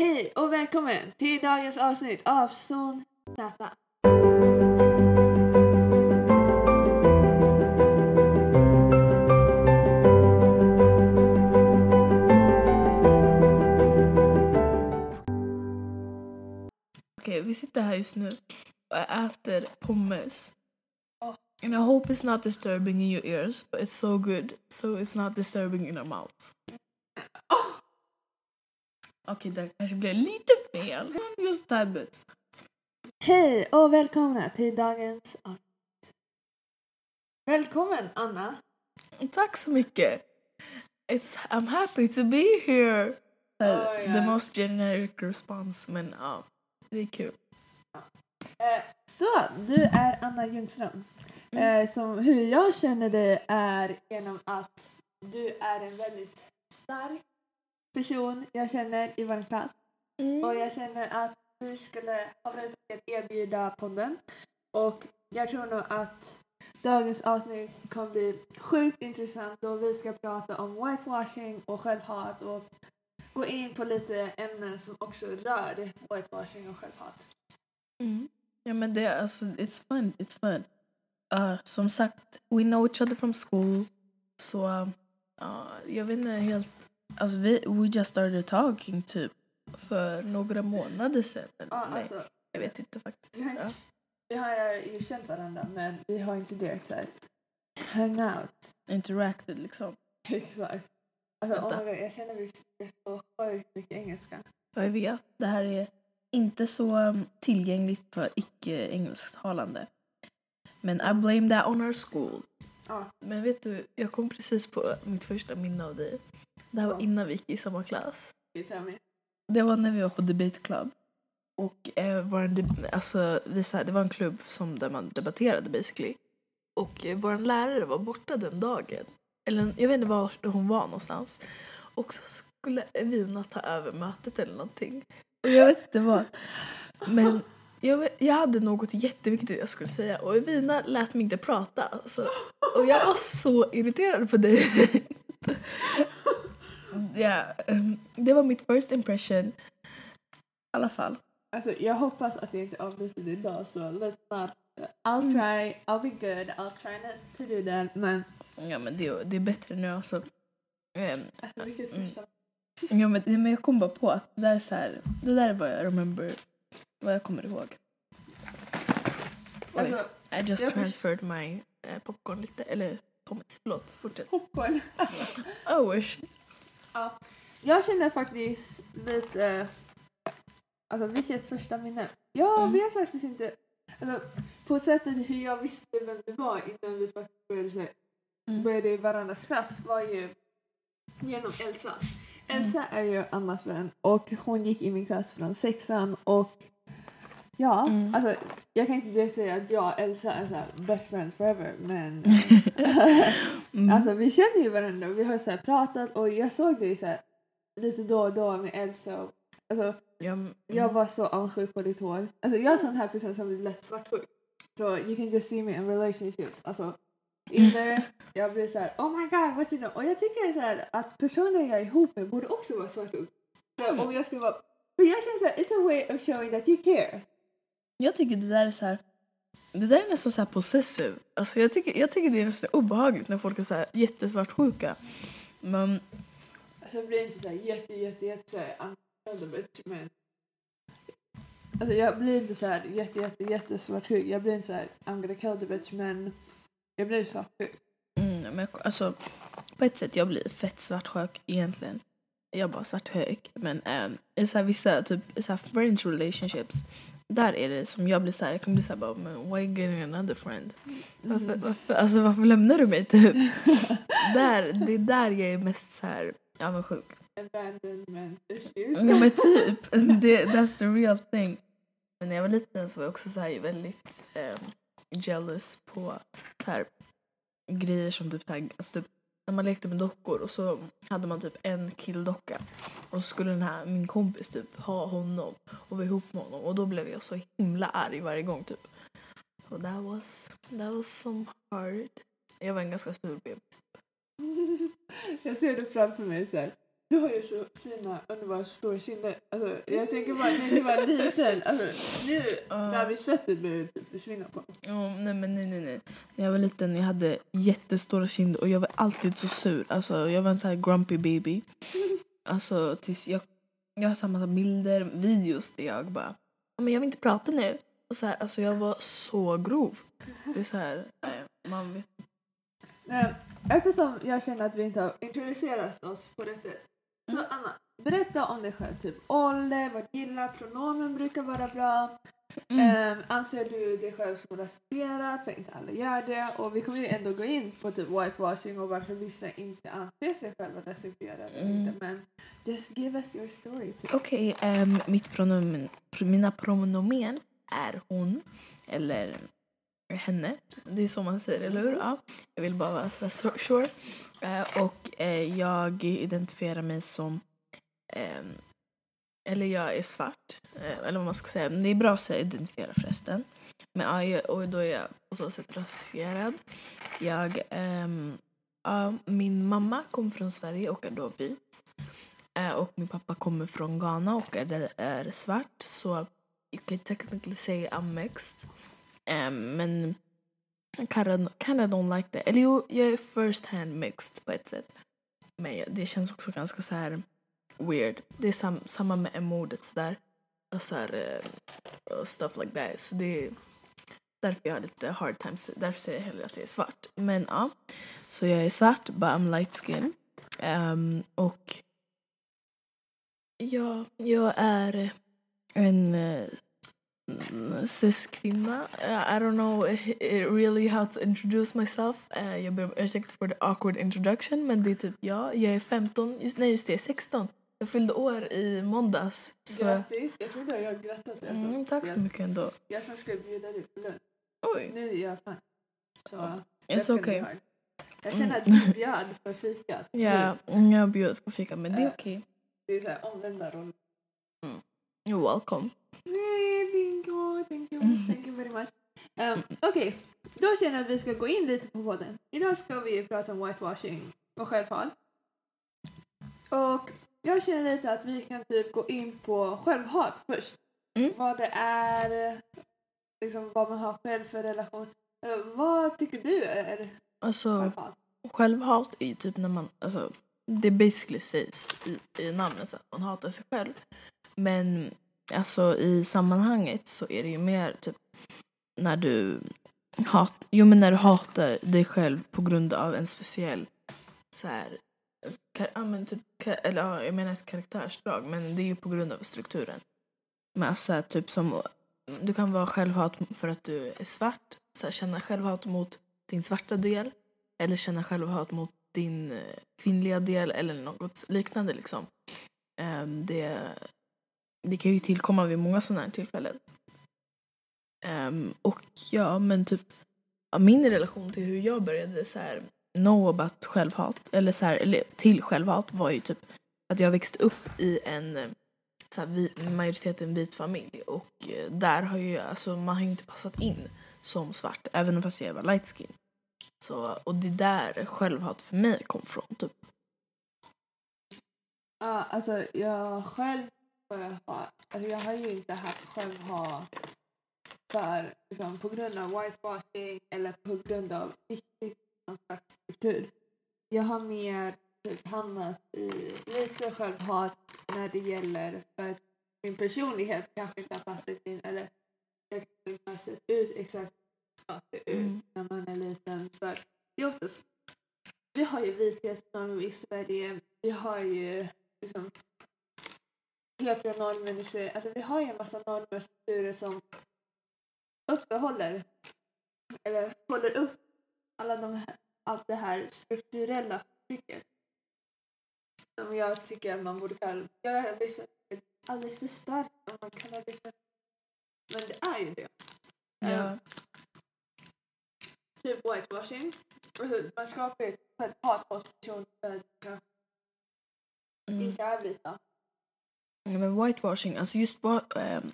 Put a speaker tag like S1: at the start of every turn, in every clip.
S1: Hej och välkommen till dagens avsnitt av Zon Z.
S2: Okej, vi sitter här just nu och äter pommes. And I hope it's not disturbing in your ears, but it's so good, so it's not disturbing in our mouths. Okej, det kanske blev lite fel. Just bit.
S1: Hej och välkomna till dagens avsnitt. Välkommen Anna.
S2: Tack så mycket. It's, I'm happy to be here.
S1: Oh,
S2: The
S1: yeah.
S2: most generic response, men ja, det är kul.
S1: Eh, så, du är Anna Ljungström. Eh, som hur jag känner dig är genom att du är en väldigt stark person jag känner i vår klass. Och jag känner att vi skulle ha väldigt mycket att erbjuda podden. Och jag tror nog att dagens avsnitt kommer bli sjukt intressant och vi ska prata om whitewashing och självhat och gå in på lite ämnen som också rör whitewashing och självhat.
S2: Mm. Ja men det är alltså, it's fun, it's fun. Uh, som sagt, we know each other from school. Så uh, jag vet inte helt, alltså vi, we just started talking typ för några månader sedan.
S1: Ja,
S2: nej,
S1: alltså,
S2: jag vet inte faktiskt.
S1: vi, har inte, vi har ju känt varandra men vi har inte direkt såhär hang out.
S2: Interacted liksom.
S1: Exakt. Alltså, oh God, jag känner att vi så sjukt mycket engelska.
S2: Jag vet, det här är inte så um, tillgängligt för icke-engelsktalande. Men I blame that on our school.
S1: Ja.
S2: Men vet du, jag kom precis på mitt första minne av dig. Det här var innan vi gick i samma klass. Det var när vi var på Debate Club. Och eh, vår deb- alltså, vi, så här, det var en klubb som, där man debatterade basically. Och eh, vår lärare var borta den dagen. Eller jag vet inte var hon var någonstans. Och så skulle Evina ta över mötet eller någonting. Och jag vet inte vad. Men jag, jag hade något jätteviktigt jag skulle säga och Evina lät mig inte prata. Alltså, och jag var så irriterad på dig. Ja, ehm, det var mitt first impression. I alla fall.
S1: Alltså jag hoppas att jag inte avbryter din dag så not. I'll try, I'll be good, I'll try not to do that men
S2: Ja men det, är- det är bättre nu alltså. Ehm,
S1: alltså vilket
S2: Mm.
S1: första
S2: ja, men, men jag kom bara på att det där är så här, det där är vad jag remember, vad jag kommer ihåg. Oj,
S1: Alltså,
S2: I just
S1: jag
S2: transferred my eh, popcorn lite, eller pommes, förlåt, fortsätt.
S1: popcorn.
S2: Oh, wish.
S1: Ja. Jag känner faktiskt lite, alltså vilket första minne? Jag
S2: Mm.
S1: vet faktiskt inte, alltså på sättet hur jag visste vem du var innan vi faktiskt började, så
S2: Mm.
S1: började i varandras klass var ju genom Elsa. Elsa är ju Annas vän och hon gick i min klass från sexan och ja,
S2: Mm.
S1: alltså jag kan inte direkt säga att jag och Elsa är så här best friends forever men
S2: Mm.
S1: alltså vi känner ju varandra och vi har så pratat och jag såg dig så här lite då och då med Elsa och alltså
S2: ja, mm.
S1: jag var så avundsjuk på ditt hår. Alltså jag är sån här person som blir lätt svartsjuk. Så you can just see me in relationships. Alltså either jag blir så här oh my god what you know. Och jag tycker så här att personer jag är ihop med borde också vara svartsjuk.
S2: Mm.
S1: om jag skulle vara för jag känner så här, it's a way of showing that you care.
S2: Jag tycker det där är så här. Det där är nästan så här possessive. Alltså jag, tycker, jag tycker det är nästan obehagligt när folk är så här jättesvartsjuka. Men
S1: Alltså jag blir inte så här jätte jätte jätte så här men Alltså jag blir inte så här jätte jätte jätte svartsjuk. Jag blir inte så här I'm gonna kill the bitch men jag blir svartsjuk.
S2: Mm, men jag, alltså, på ett sätt jag blir fett svartsjuk egentligen. Jag bara svartsjuk. Men i så här, vissa typ så här, friends relationships där är det som jag blir så här, jag kan bli så här bara men why getting another friend? Varför, varför, alltså, varför lämnar du mig typ? där, det är där jag är mest så här avundsjuk.
S1: Abandonment issues.
S2: Ja men typ, det, that's the real thing. Men när jag var liten så var jag också så här väldigt ehm, jealous på så här, grejer som typ, så här, alltså typ när man lekte med dockor och så hade man typ en killdocka och så skulle den här, min kompis typ ha honom och vara ihop med honom och då blev jag så himla arg varje gång typ. So that was, that was some hard. Jag var en ganska sur bebis.
S1: jag ser det framför mig så här du har ju så fina, underbara, stora kinder. Alltså, jag tänker bara när du var liten, alltså, nu bebissvettet börjar typ försvinna på.
S2: Ja, nej men nej nej nej. När jag var liten jag hade jättestora kinder och jag var alltid så sur. Alltså jag var en sån här grumpy baby. Alltså tills jag, jag har samma bilder, videos där jag bara "Ja, men jag vill inte prata nu. Och så här, alltså jag var så grov. Det är så här, nej, man vet.
S1: Eftersom jag känner att vi inte har introducerat oss på detta. Så Anna, berätta om dig själv. Typ ålder, vad du gillar, pronomen brukar vara bra.
S2: Mm.
S1: Eh, anser du dig själv som rasifierad? För inte alla gör det. Och vi kommer ju ändå gå in på typ whitewashing och varför vissa inte anser sig själva rasifierade.
S2: Mm.
S1: Inte. Men just give us your story. Typ.
S2: Okej, ehm, mitt pronomen, pro, mina pronomen är hon eller henne. Det är så man säger, eller hur? Ja. Jag vill bara vara så sure. Eh, och eh, jag identifierar mig som Eh, eller jag är svart, eh, eller vad man ska säga. Men det är bra att säga identifiera förresten. Men ja, jag, och då är jag på så sätt rasifierad. Jag, ehm, ja, min mamma kommer från Sverige och är då vit. Eh, och min pappa kommer från Ghana och är, är svart. Så you can technically say I'm mixed. Eh, men I kinda, kinda don't like that. Eller jo, jag är first hand mixed på ett sätt. Men det känns också ganska så här weird. Det är sam, samma med mordet sådär. Och så här, uh, stuff like that. Så det är därför jag har lite hard times. Därför säger jag hellre att jag är svart. Men ja, uh, så jag är svart, but I'm light skin. Um, och ja, jag är en eh, uh, cis-kvinna. Uh, I don't know eh, really how to introduce myself. Uh, jag ber om ursäkt för the awkward introduction men det är typ ja, jag är 15, just, nej just det, 16. Jag fyllde år i måndags. Så,
S1: Grattis! Jag trodde jag grattat dig.
S2: mm, tack så mycket ändå.
S1: Jag som skulle bjuda dig på lunch.
S2: Oj,
S1: Nu är jag fan. Så
S2: it's okay.
S1: Jag känner att du bjöd för fikat.
S2: Ja,
S1: Nu.
S2: jag bjöd på fika men det är
S1: Eh.
S2: okej.
S1: Det är så här omvända roller.
S2: You're welcome.
S1: Nej, thank you, thank you,
S2: Mm.
S1: thank you very much. Um, Okej, då känner jag att vi ska gå in lite på podden. Idag ska vi prata om whitewashing och självhat. Och jag känner lite att vi kan typ gå in på självhat först.
S2: Mm.
S1: Vad det är, liksom vad man har själv för relation. Eh, vad tycker du är
S2: Alltså,
S1: självhat?
S2: självhat är ju typ när man, alltså det basically sägs i, i namnet så att man hatar sig själv. Men alltså i sammanhanget så är det ju mer typ när du hat, jo men när du hatar dig själv på grund av en speciell så här, kar, ja, men typ, eller ja, jag menar ett karaktärsdrag men det är ju på grund av strukturen. Men alltså typ som, du kan vara självhat för att du är svart, så här, känna självhat mot din svarta del eller känna självhat mot din eh, kvinnliga del eller något liknande liksom. Ehm, det, det kan ju tillkomma vid många sådana här tillfällen. Um, och ja, men typ ja, min relation till hur jag började så här know about självhat eller så här, eller till självhat var ju typ att jag växte upp i en så här, vi, majoriteten vit familj och eh, där har ju alltså man har ju inte passat in som svart även fast jag var light skin. Så, och det är där självhat för mig kom från. Typ.
S1: Ja, alltså jag själv har, alltså jag har ju inte haft självhat för, liksom, på grund av whitewashing eller på grund av riktigt någon slags struktur. Jag har mer typ hamnat i lite självhat när det gäller för att min personlighet kanske inte har passat in eller jag kanske inte har sett ut exakt som jag ska se ut
S2: Mm.
S1: när man är liten. För det är oftast, vi har ju vishetsnormer i Sverige, vi har ju liksom heteronormen i sig. Alltså vi har ju en massa normer och strukturer som uppehåller eller håller upp alla de här, allt det här strukturella förtrycket. Som jag tycker att man borde kalla, jag är visst alldeles för stark om man kallar det för, men det är ju det. Eh, typ whitewashing. Alltså, man skapar ju ett personer för att
S2: Mm.
S1: inte är vita.
S2: Ja, men whitewashing, alltså just wa- ehm,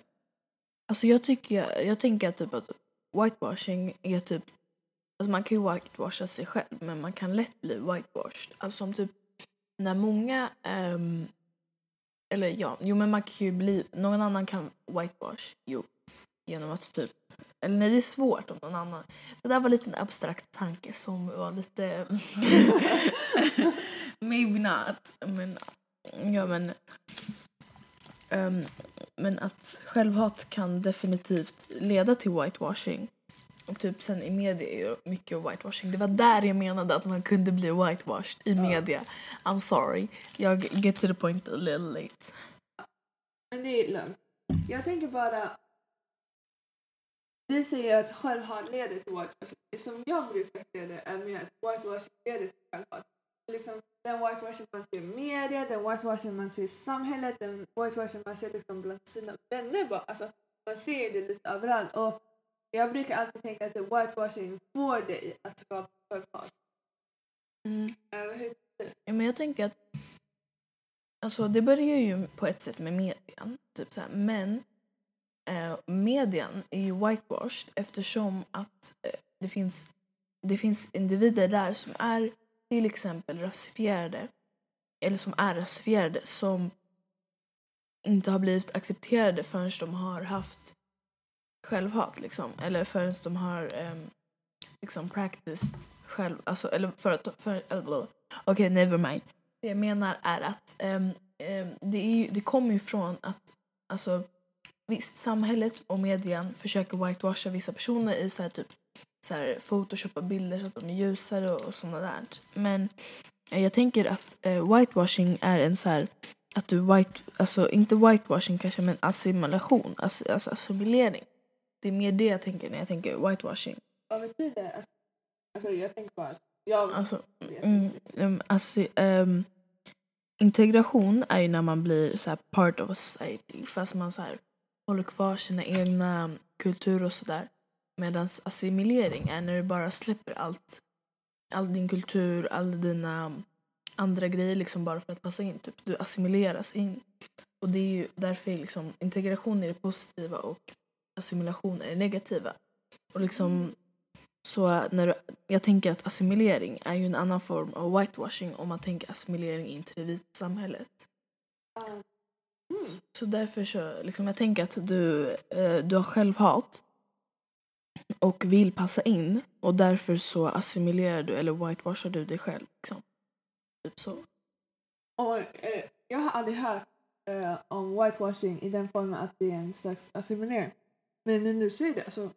S2: Alltså jag tycker, jag tänker typ att whitewashing är typ Alltså man kan ju whitewasha sig själv men man kan lätt bli whitewashed. Alltså som typ när många, ehm, eller ja, jo men man kan ju bli, någon annan kan whitewash, jo, genom att typ, eller nej det är svårt om någon annan, det där var lite en abstrakt tanke som var lite, maybe not, men ja men, ehm, men att självhat kan definitivt leda till whitewashing. Och typ sen i media är ju mycket whitewashing. Det var där jag menade att man kunde bli whitewashed i media. I'm sorry. Jag get to the point a little late.
S1: Men det är lugnt. Jag tänker bara... Du säger att självhat leder till whitewashing. Det som jag brukar se det är mer att whitewashing leder till självhat. Liksom, den whitewashing man ser i media, den whitewashing man ser i samhället, den whitewashing man ser liksom bland sina vänner. Bara. Alltså, man ser det lite överallt. Och jag brukar alltid tänka att whitewashing får dig att skapa självhat.
S2: Mm.
S1: Uh, hur,
S2: Ja, men jag tänker att alltså, det börjar ju på ett sätt med median. Typ så här, men eh, median är ju whitewashed eftersom att eh, det, finns, det finns individer där som är till exempel rasifierade eller som är rasifierade som inte har blivit accepterade förrän de har haft självhat liksom. Eller förrän de har um, liksom practiced själv, alltså eller för att, för, alltså, okej okay, never mind. Det jag menar är att um, um, det, är ju, det kommer ju från att, alltså visst samhället och medien försöker whitewasha vissa personer i så här typ så här, photoshoppa bilder så att de är ljusare och, och sådana där. Men eh, jag tänker att eh, whitewashing är en så här att du white, alltså inte whitewashing kanske men assimilation, alltså, alltså assimilering. Det är mer det jag tänker när jag tänker whitewashing.
S1: vad betyder det? Alltså jag tänker bara jag
S2: Alltså,
S1: vet
S2: mm, um, alltså, um, integration är ju när man blir så här, part of a society fast man så här, håller kvar sina egna kulturer och sådär. Medan assimilering är när du bara släpper allt. All din kultur, alla dina andra grejer liksom bara för att passa in. Typ. Du assimileras in. Och det är ju därför är liksom integration är det positiva och assimilation är det negativa. Och liksom så när du, jag tänker att assimilering är ju en annan form av whitewashing om man tänker assimilering in till det vita samhället.
S1: Mm.
S2: Så därför så, liksom jag tänker att du, eh, du har självhat och vill passa in och därför så assimilerar du eller whitewashar du dig själv. Liksom. Typ så.
S1: Och, eh, jag har aldrig hört eh, om whitewashing i den formen att det är en slags assimilering. Men när du säger det så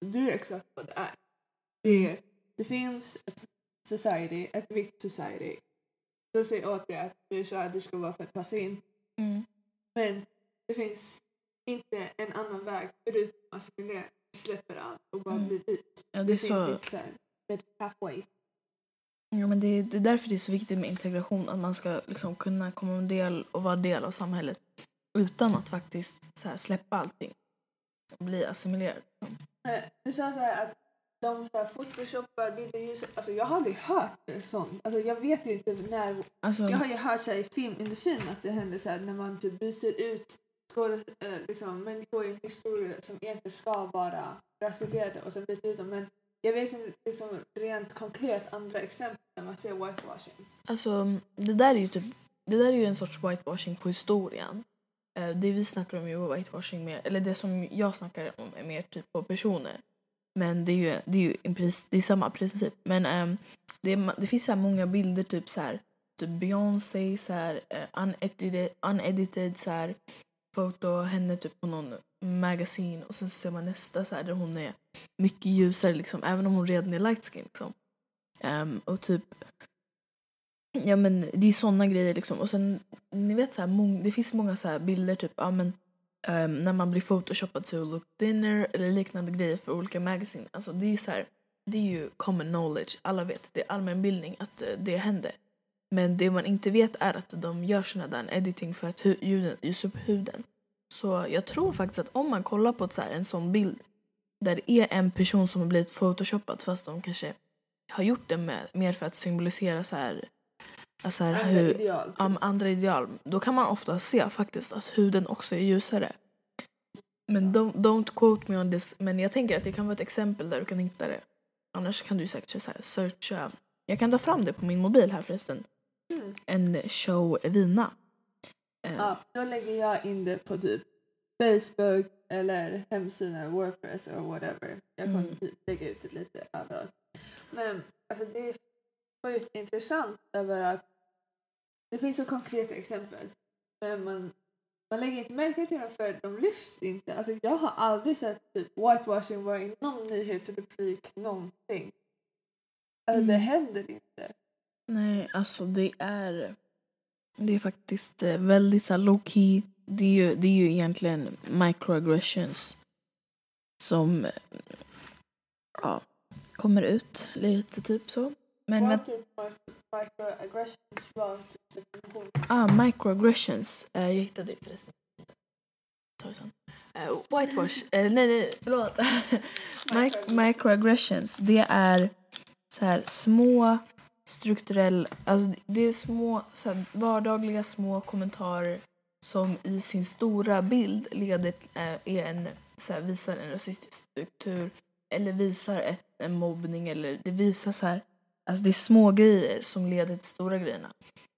S1: du är exakt vad det är. Det, är, det finns ett society, ett vitt society. Så säger åt dig att du är så här du ska vara för att passa in.
S2: Mm.
S1: Men det finns inte en annan väg förutom. Du släpper allt och bara
S2: Mm.
S1: blir vit.
S2: Ja, det,
S1: Det,
S2: är
S1: finns
S2: så,
S1: inte så här, halfway.
S2: ja, men det, är, det är därför det är så viktigt med integration. Att man ska liksom kunna komma en del och vara del av samhället utan att faktiskt så här, släppa allting. Och bli assimilerad.
S1: Eh, Du sa så här att de så här photoshoppar bilder ljus. Alltså jag har aldrig hört sånt. Alltså jag vet ju inte när.
S2: Alltså,
S1: Jag har ju hört så här i filmindustrin att det händer så här när man typ byter ut Eh, liksom, människor i en historia som egentligen ska vara rasifierade och sen byter ut dem. Men jag vet inte liksom, rent konkret andra exempel där man ser whitewashing.
S2: Alltså, det där är ju typ, det där är ju en sorts whitewashing på historien. Eh, det vi snackar om är whitewashing mer, eller det som jag snackar om är mer typ på personer. Men det är ju, det är ju en pris, det är samma princip. Men äm, det, är, det finns så här många bilder typ så här, typ Beyoncé så här, eh, unedited, unedited så här, foto av henne typ på någon magasin och sen så ser man nästa så här där hon är mycket ljusare liksom, även om hon redan är light skin liksom. Um, och typ Ja men det är såna grejer liksom. Och sen, ni vet så här, det finns många så här bilder typ, ja men um, när man blir photoshoppad till look dinner eller liknande grejer för olika magasin. Alltså det är så här, det är ju common knowledge, alla vet, det är allmänbildning att eh, det händer. Men det man inte vet är att de gör såna där editing för att ljuden, ljusa upp huden. Så jag tror faktiskt att om man kollar på så en sån bild där det är en person som har blivit photoshoppad fast de kanske har gjort det med, mer för att symbolisera så här, alltså här
S1: Andra
S2: hur,
S1: ideal. Typ.
S2: om andra ideal, då kan man ofta se faktiskt att huden också är ljusare. Men don't, don't quote me on this, men jag tänker att det kan vara ett exempel där du kan hitta det. Annars kan du säkert så här searcha. Jag kan ta fram det på min mobil här förresten. En show vina. Eh,
S1: Ja, då lägger jag in det på typ Facebook eller hemsidan Wordpress eller whatever. Jag kommer
S2: Mm.
S1: typ lägga ut det lite överallt. Men alltså det är sjukt intressant över att det finns så konkreta exempel. Men man, man lägger inte märke till dem för att de lyfts inte. Alltså jag har aldrig sett typ whitewashing vara i någon nyhetsrubrik någonting. Alltså det
S2: Mm.
S1: händer inte.
S2: Nej, alltså det är... Det är faktiskt eh, väldigt så low key. Det är, ju, det är ju egentligen microaggressions som ja, kommer ut lite typ så. Men
S1: Vad typ microaggressions typ definition?
S2: ah, microaggressions. Eh, jag hittade det förresten. Sen. Eh, whitewash. Eh, nej, nej, förlåt. Mic- microaggressions, det är så här små strukturell, alltså det är små så här, vardagliga små kommentarer som i sin stora bild leder, eh, är en, så här, visar en rasistisk struktur eller visar ett, en mobbning eller det visar så här, alltså det är små grejer som leder till stora grejerna.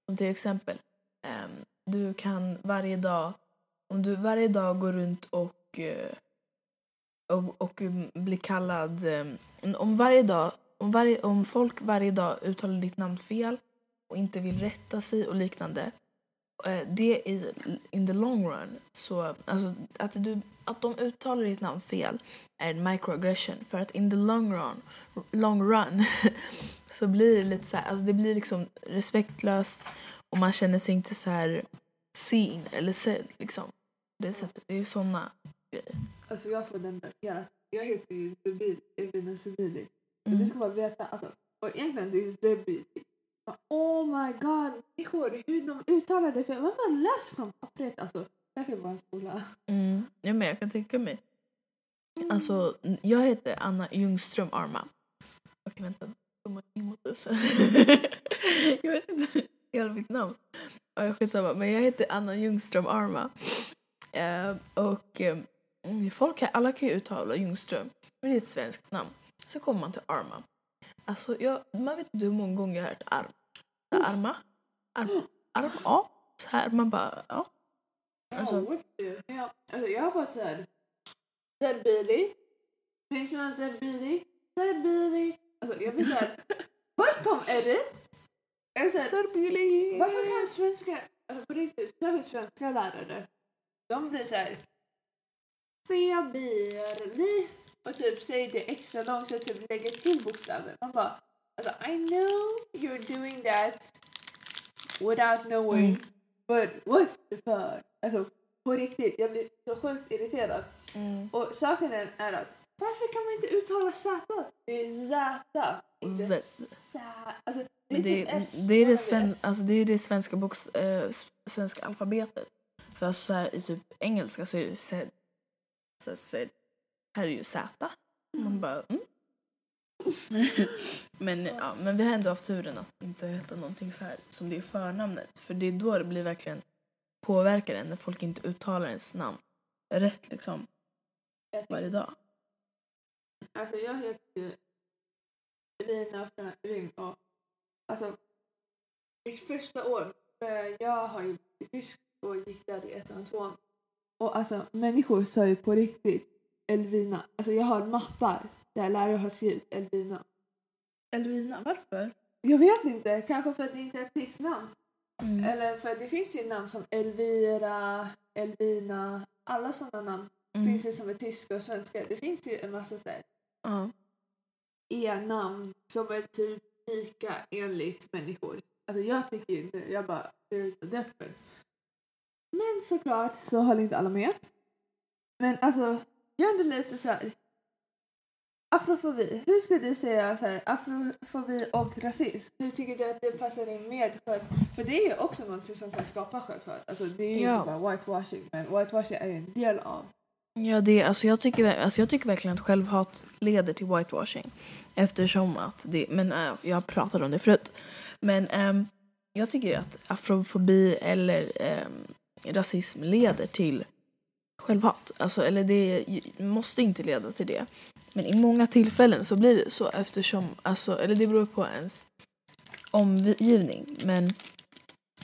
S2: Som till exempel, ehm, du kan varje dag, om du varje dag går runt och eh, och, och blir kallad... eh, Om, varje dag, om, varje, om folk varje dag uttalar ditt namn fel och inte vill rätta sig och liknande eh, det är in the long run så alltså att, du, att de uttalar ditt namn fel är en microaggression för att in the long run, long run så blir det lite så här, alltså det blir liksom respektlöst och man känner sig inte så här seen eller sedd liksom. Det är, så, det är såna grejer.
S1: Alltså jag får den där Jag heter ju Zubili, Evina Zubili.
S2: Mm.
S1: du ska bara veta, alltså, och egentligen det är Zubili. Oh my god, människor, hur de uttalar det. Man bara läs från pappret. Alltså, jag kan vara en skola.
S2: Mm, ja, men jag kan tänka mig. Alltså, jag heter Anna Ljungström Arma. Okej, vänta. Jag emot det vet inte hela mitt namn. Ja, skitsamma. Men jag heter Anna Ljungström Arma. Eh, och eh, folk här, alla kan ju uttala Ljungström. Men det är ett svenskt namn. Så kommer man till Arma. Alltså, jag, man vet inte hur många gånger jag har hört arm. Arma. Arm. Arm. Ja. Så här. Man bara, ja. Alltså-
S1: ja, alltså, jag har fått såhär Zerbili, Ryssland Zerbili, Zerbili. Alltså jag blir såhär, vart kom Edith? Jag är såhär,
S2: Serbili.
S1: varför kan svenska, alltså på riktigt, svenska lärare, de blir såhär Zerbili och typ säger det extra långt så typ lägger till bokstäver. Man bara, alltså I know you're doing that without knowing
S2: Mm.
S1: but what the fuck? Alltså på riktigt, jag blir så sjukt irriterad.
S2: Mm.
S1: Och saken är att varför kan man inte uttala Z? Det är Z, inte
S2: Z.
S1: Alltså, det är
S2: det,
S1: typ S.
S2: det, är det, sven, alltså det är det svenska, box, eh, s- svenska alfabetet. För så här, i typ engelska så är det Z. Så Z. Här är ju Z. Man bara mm. men, ja, men vi har ändå haft turen att inte heta någonting så här som det är förnamnet. För det är då det blir verkligen påverkar en när folk inte uttalar ens namn rätt liksom varje dag.
S1: Alltså jag heter ju Elina från Ring och alltså mitt första år, för jag har ju tysk och gick där i ettan och tvåan. Och alltså människor sa ju på riktigt Elvina. Alltså jag har mappar där lärare har skrivit Elvina.
S2: Elvina, varför?
S1: Jag vet inte, kanske för att det inte är ett artistnamn.
S2: Mm.
S1: Eller för det finns ju namn som Elvira, Elvina, alla sådana namn
S2: Mm.
S1: finns ju som är tyska och svenska. Det finns ju en massa så här
S2: Ja.
S1: e-namn som är typ lika enligt människor. Alltså jag tycker ju inte, jag bara, there is a difference. Men såklart så håller inte alla med. Men alltså, jag undrar lite så här. Afrofobi, hur skulle du säga så här, afrofobi och rasism? Hur tycker du att det passar in med själv? För det är ju också någonting som kan skapa självhat. Alltså det är ju
S2: Ja.
S1: inte bara whitewashing, men whitewashing är ju en del av
S2: Ja, det, alltså jag, tycker, alltså jag tycker verkligen att självhat leder till whitewashing. Eftersom att det, men äh, jag pratade om det förut. Men ehm, jag tycker att afrofobi eller ehm, rasism leder till självhat. Alltså, eller det måste inte leda till det. Men i många tillfällen så blir det så eftersom, alltså, eller det beror på ens omgivning. Men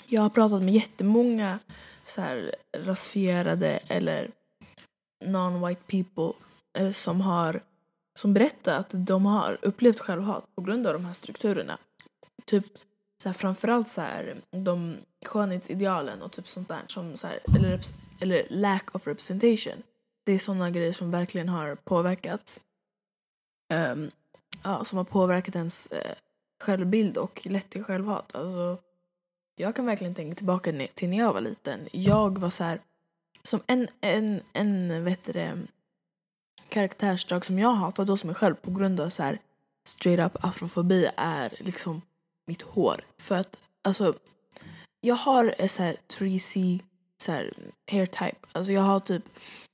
S2: Jag har pratat med jättemånga så här, rasifierade eller non-white people eh, som har som berättar att de har upplevt självhat på grund av de här strukturerna. Typ så här, framförallt så här, de skönhetsidealen och typ sånt där som så här, eller, eller lack of representation. Det är såna grejer som verkligen har påverkat um, ja, som har påverkat ens eh, självbild och lett till självhat. Alltså, jag kan verkligen tänka tillbaka till när jag var liten. Jag var så här, som en, en, en vet det, karaktärsdrag som jag hatar då som mig själv på grund av så här straight up afrofobi är liksom mitt hår. För att alltså, jag har en så här 3C så här, hair type. Alltså jag har typ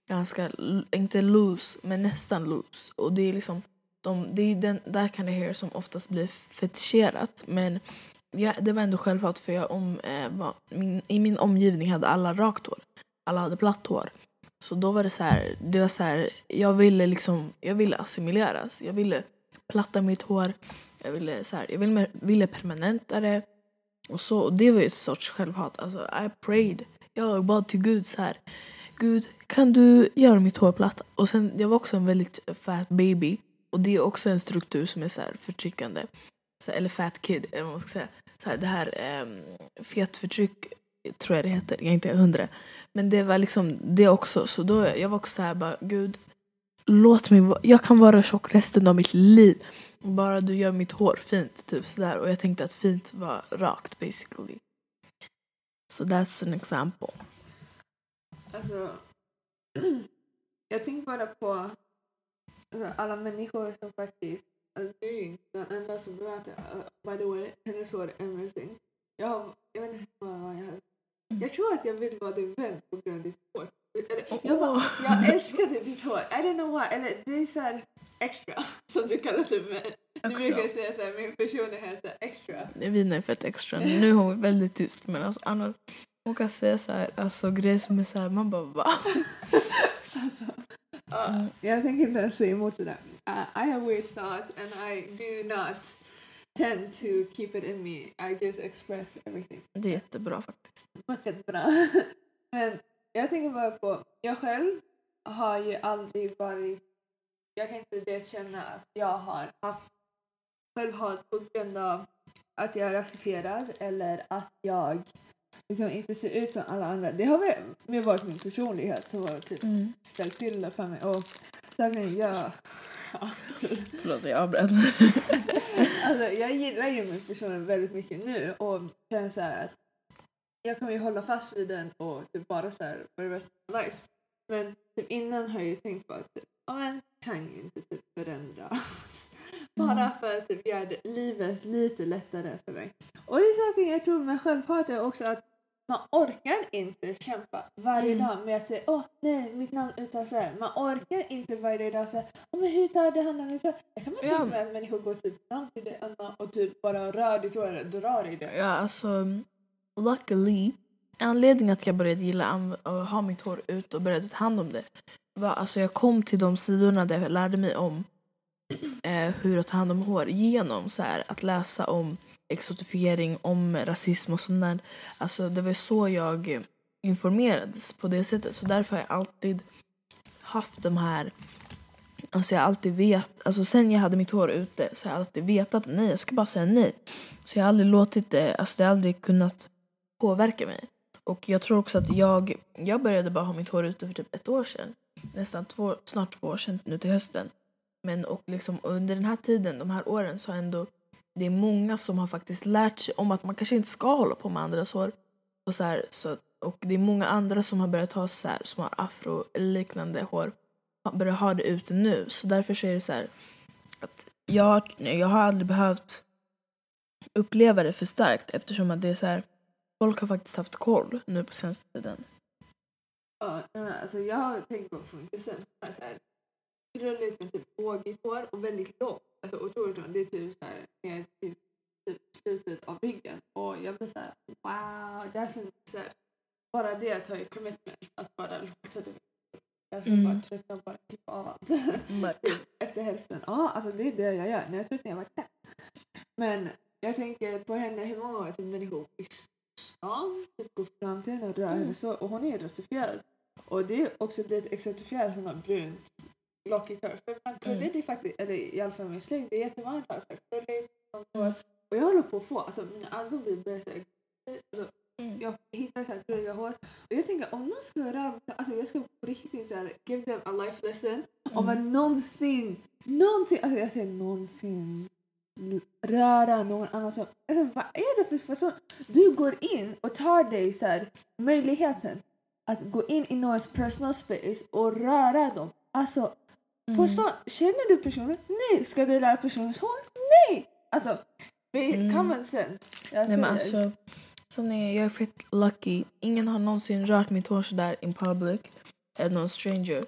S2: ganska, inte loose, men nästan loose. Och det är liksom de, det är den där kind of hair som oftast blir fetischerat. Men jag, det var ändå självklart för jag om, eh, var, min, i min omgivning hade alla rakt hår. Alla hade platt hår. Så då var det så här, det var så här, jag ville liksom, jag ville assimileras. Jag ville platta mitt hår. Jag ville så här, jag ville, ville permanenta det. Och så, och det var ju ett sorts självhat. Alltså I prayed. Jag bad till Gud så här. Gud, kan du göra mitt hår platt? Och sen, jag var också en väldigt fat baby. Och det är också en struktur som är så här förtryckande. Så, eller fat kid, eller vad man ska säga. Så här, det här ehm, um, fetförtryck tror jag det heter, jag är inte hundra. Men det var liksom det också. Så då, jag var också så här bara, Gud, låt mig vara, jag kan vara tjock resten av mitt liv. Bara du gör mitt hår fint, typ sådär. Och jag tänkte att fint var rakt basically. So that's an example.
S1: Alltså, jag tänker bara på alltså, alla människor som faktiskt, alltså, du den enda som berättar, uh, by the way, hennes hår är amazing. Jag, jag vet inte hur många jag har. Jag tror att jag vill vara din vän på grund av ditt hår. Eller, jag, bara, jag älskade ditt hår. I don't know why. Eller det är så här extra, som du kallar det. Men du brukar säga så här, min personlighet är extra.
S2: Vina är fett extra. Nu är hon väldigt tyst men alltså Anna hon kan säga så här, alltså grejer som är så här, man bara va?
S1: Alltså, uh, jag tänker inte ens säga emot det där. Uh, I have weird thoughts and I do not tend to keep it in me. I just express everything.
S2: Det är jättebra faktiskt.
S1: Mycket bra. Men jag tänker bara på, jag själv har ju aldrig varit, jag kan inte det känna att jag har haft självhat på grund av att jag är rasifierad eller att jag liksom inte ser ut som alla andra. Det har väl mer varit min personlighet som har typ
S2: Mm.
S1: ställt till det för mig. Och saken jag... Ja, typ.
S2: Förlåt jag avbröt.
S1: alltså, jag gillar ju min personlighet väldigt mycket nu och känner så att jag kommer ju hålla fast vid den och typ bara så här for the rest of my life. Men typ innan har jag ju tänkt på att ja, men kan ju inte typ förändras. bara
S2: Mm.
S1: för att typ göra livet lite lättare för mig. Och det är saken jag tror med självhat är också att man orkar inte kämpa varje
S2: Mm.
S1: dag med att säga åh nej mitt namn uttalas så här. Man orkar inte varje dag säga åh men hur tar det hand om mitt hår? Jag kan man
S2: Ja.
S1: typ med att människor går typ fram till det Anna och typ bara rör ditt hår eller drar i det.
S2: Ja, alltså luckily, anledningen att jag började gilla att ha mitt hår ut och började ta hand om det va, alltså jag kom till de sidorna där jag lärde mig om eh, hur att ta hand om hår genom så här, att läsa om exotifiering, om rasism och sånt där. Alltså det var så jag informerades på det sättet. Så därför har jag alltid haft de här Alltså jag har alltid vet, alltså sen jag hade mitt hår ute så har jag alltid vetat nej, jag ska bara säga nej. Så jag har aldrig låtit det, alltså det har aldrig kunnat påverka mig. Och jag tror också att jag, jag började bara ha mitt hår ute för typ ett år sedan. Nästan två, snart två år sedan nu till hösten. Men och liksom under den här tiden, de här åren så har ändå det är många som har faktiskt lärt sig om att man kanske inte ska hålla på med andras hår. Och, så här, så, och det är många andra som har börjat ha så här, som har afro-liknande hår börjar ha det ute nu. Så därför så är det så här att jag, jag har aldrig behövt uppleva det för starkt eftersom att det är så här folk har faktiskt haft koll nu på senaste tiden.
S1: Ja, alltså jag har tänkt på har så här krulligt med typ vågigt hår och väldigt långt. Alltså otroligt långt. Det är typ så här ner till typ slutet av ryggen. Och jag blir så här wow. Det är så så här, bara det tar ju commitment att bara låta det Jag ska
S2: Mm.
S1: bara tröttna och bara klippa av allt. Typ Efter hälften. Ja, alltså det är det jag gör. När jag tröttnar jag bara. Men jag tänker på henne, hur många typ människor stan, typ fram till henne och röra henne
S2: Mm.
S1: så. Och hon är rasifierad. Och det är också det exemplifierar hon har brunt lockigt hår. För man kurrar
S2: Mm.
S1: det faktiskt, eller i alla fall min släkt, det är jättevanligt att ha så hår. Och jag håller på att få, alltså mina ögon börjar så här, alltså,
S2: Mm.
S1: jag hittar så här hår. Och jag tänker om någon ska röra alltså jag ska på riktigt så här, give them a life lesson. Om man någonsin, någonsin, alltså jag säger någonsin röra någon annan som, alltså, vad är det för person? Du går in och tar dig så här, möjligheten att gå in i någons personal space och röra dem. Alltså på
S2: Mm.
S1: stan, känner du personen? Nej. Ska du röra personens hår? Nej! Alltså,
S2: Mm.
S1: common sense. Jag
S2: Nej men alltså, som är, jag är fett lucky. Ingen har någonsin rört mitt hår sådär in public. Eller någon stranger.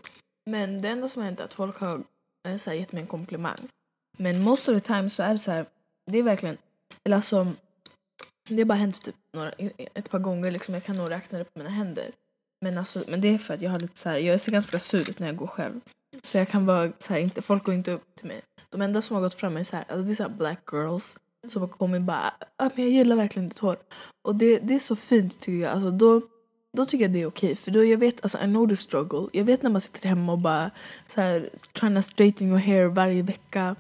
S2: Men det enda som har hänt är att folk har eh, så här, gett mig en komplimang. Men most of the time så är det så här, det är verkligen, eller alltså, det har bara hänt typ några, ett par gånger liksom. Jag kan nog räkna det på mina händer. Men, alltså, men det är för att jag har lite så här, jag ser ganska sur ut när jag går själv. Så jag kan vara så här, inte, folk går inte upp till mig. De enda som har gått fram är så här, alltså det är så här black girls som har kommit bara ah, men jag gillar verkligen ditt hår. Och det, det är så fint tycker jag. Alltså, då, då tycker jag det är okej. För då jag vet, alltså I know the struggle. Jag vet när man sitter hemma och bara så här, trying to straighten your hair varje vecka.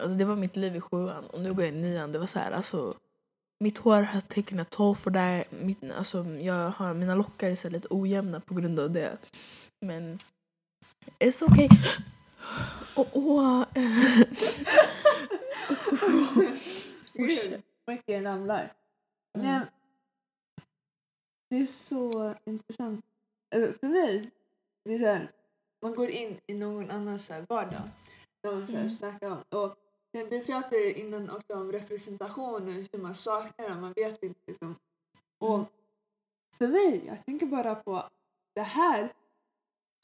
S2: Alltså, det var mitt liv i sjuan och nu går jag i nian. Det var så här, alltså mitt hår har taken a toll för det. Mitt, alltså, jag har, mina lockar är så lite ojämna på grund av det. Men it's okay. Och, eh,
S1: Gud, mycket namlar.
S2: Mm.
S1: Nej, det är så intressant. Eller För mig, det är så här, man går in i någon annans vardag. Där man så här
S2: Mm.
S1: snackar om. Och men du pratade innan också om representation och hur man saknar den. Man vet inte. Liksom. Och
S2: Mm.
S1: för mig, jag tänker bara på det här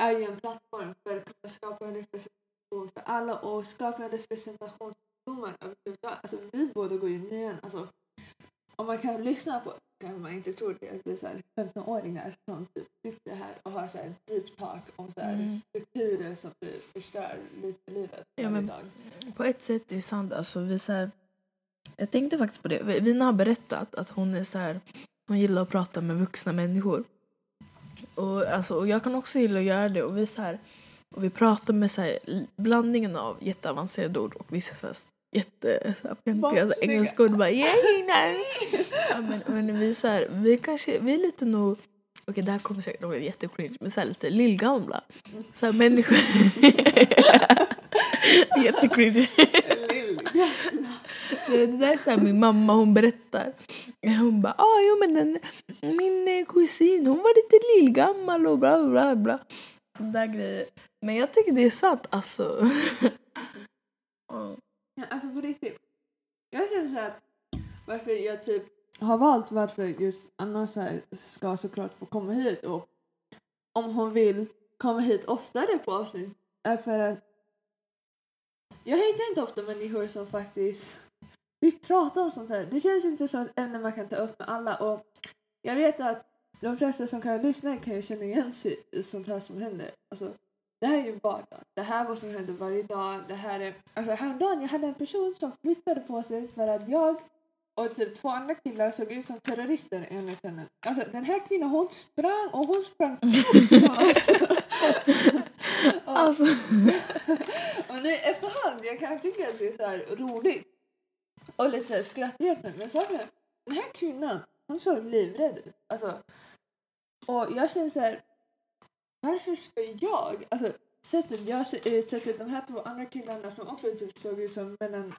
S1: är ju en plattform för att kunna skapa en representation för alla och skapa en representation för ungdomar överhuvudtaget. Alltså vi båda går ju nian. Alltså, om man kan lyssna på kanske man inte tror det. Att det är så här 15-åringar som typ sitter här och har så här deep talk om så här
S2: Mm.
S1: strukturer som typ förstör lite livet
S2: Ja, men-
S1: dag.
S2: På ett sätt är det sant. Alltså, vi så här, jag tänkte faktiskt på det. Vina har berättat att hon är så här, hon gillar att prata med vuxna människor. Och, alltså, och jag kan också gilla att göra det. Och vi, så här, och vi pratar med så här, blandningen av jätteavancerade ord och vissa så här, jätte så här, fjantiga alltså, engelska ord. Bara, yeah, ja, men, men vi, så här, vi, kanske, vi är lite nog Okej, det här kommer säkert låta jättecringe, men så här lite lillgamla. Så här människor... Jättecringe. Det, det där är så här min mamma hon berättar. Hon bara, ah, jo men den, min eh, kusin hon var lite lillgammal och bla bla bla. Sån där grejer. Men jag tycker det är sant alltså. Ja.
S1: Alltså på riktigt. Jag känner så att varför jag typ har valt varför just Anna så här ska såklart få komma hit och om hon vill komma hit oftare på avsnitt är för att jag hittar inte ofta människor som faktiskt vill prata om sånt här. Det känns inte som ett ämne man kan ta upp med alla och jag vet att de flesta som kan lyssna kan ju känna igen sig i sånt här som händer. Alltså, det här är ju vardag. Det här är vad som händer varje dag. Det här är... Alltså häromdagen jag hade en person som flyttade på sig för att jag och typ två andra killar såg ut som terrorister enligt henne. Alltså den här kvinnan hon sprang och hon sprang fort från oss. och,
S2: Alltså,
S1: och nu efterhand jag kan tycka att det är så här roligt och lite så här skrattretande. Men är, den här kvinnan hon såg livrädd ut. Alltså, och jag känner så här varför ska jag, alltså sättet jag ser ut, sättet de här två andra killarna som också typ såg ut som mellan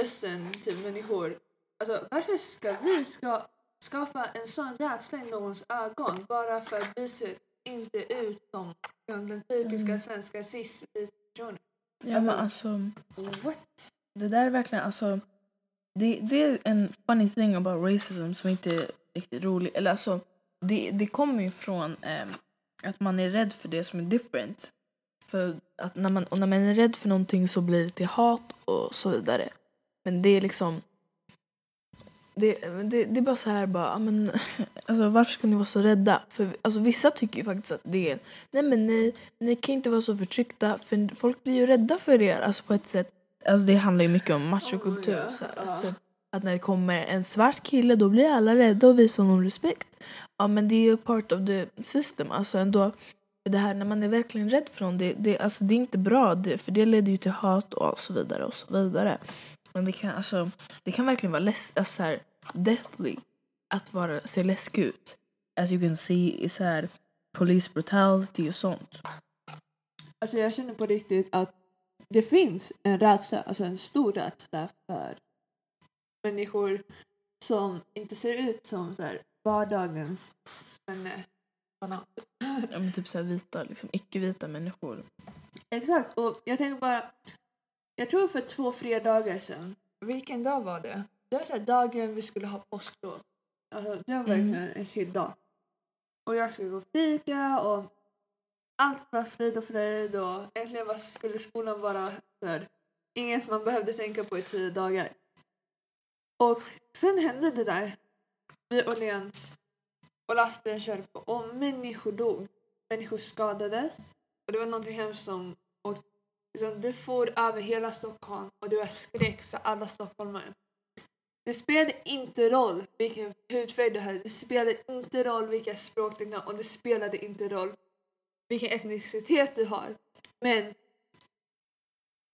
S1: östern typ människor. Alltså varför ska vi ska skapa en sån rädsla i någons ögon bara för att vi ser inte ut som den typiska
S2: Mm.
S1: svenska cis-personen?
S2: ja men alltså.
S1: What?
S2: Det där är verkligen alltså. Det, det är en funny thing about racism som inte är riktigt rolig. Eller alltså, det, det kommer ju från ehm, att man är rädd för det som är different. För att när man, och när man är rädd för någonting så blir det till hat och så vidare. Men det är liksom... Det, det, det är bara så här bara, men, alltså, varför ska ni vara så rädda? För alltså, vissa tycker ju faktiskt att det är, nej men nej, ni kan inte vara så förtryckta för folk blir ju rädda för er, alltså på ett sätt. Alltså det handlar ju mycket om machokultur.
S1: Oh, ja,
S2: så här. Så att när det kommer en svart kille då blir alla rädda och visar honom respekt. Ja men det är ju part of the system. Alltså ändå, det här när man är verkligen rädd för det, det, alltså, det är inte bra det, för det leder ju till hat och så vidare och så vidare. Men det kan, alltså, det kan verkligen vara less, alltså, här, deathly att vara, se läskig ut. As you can see i så här, police brutality och sånt.
S1: Alltså jag känner på riktigt att det finns en rädsla, alltså en stor rädsla för människor som inte ser ut som så här, vardagens svenne.
S2: Ja, men typ så här vita, liksom, icke-vita människor.
S1: Exakt, och jag tänker bara, jag tror för två fredagar sedan, vilken dag var det? Det var så här dagen vi skulle ha påsklov. Alltså, det var verkligen en chill dag. Och jag skulle gå och fika och allt var frid och fröjd och äntligen var, skulle skolan vara där. Inget man behövde tänka på i tio dagar. Och sen hände det där vid Åhléns och lastbilen körde på och människor dog. Människor skadades och det var någonting hemskt som och liksom, det for över hela Stockholm och det var skräck för alla stockholmare. Det spelade inte roll vilken hudfärg du hade, det spelade inte roll vilka språk du kan och det spelade inte roll vilken etnicitet du har. Men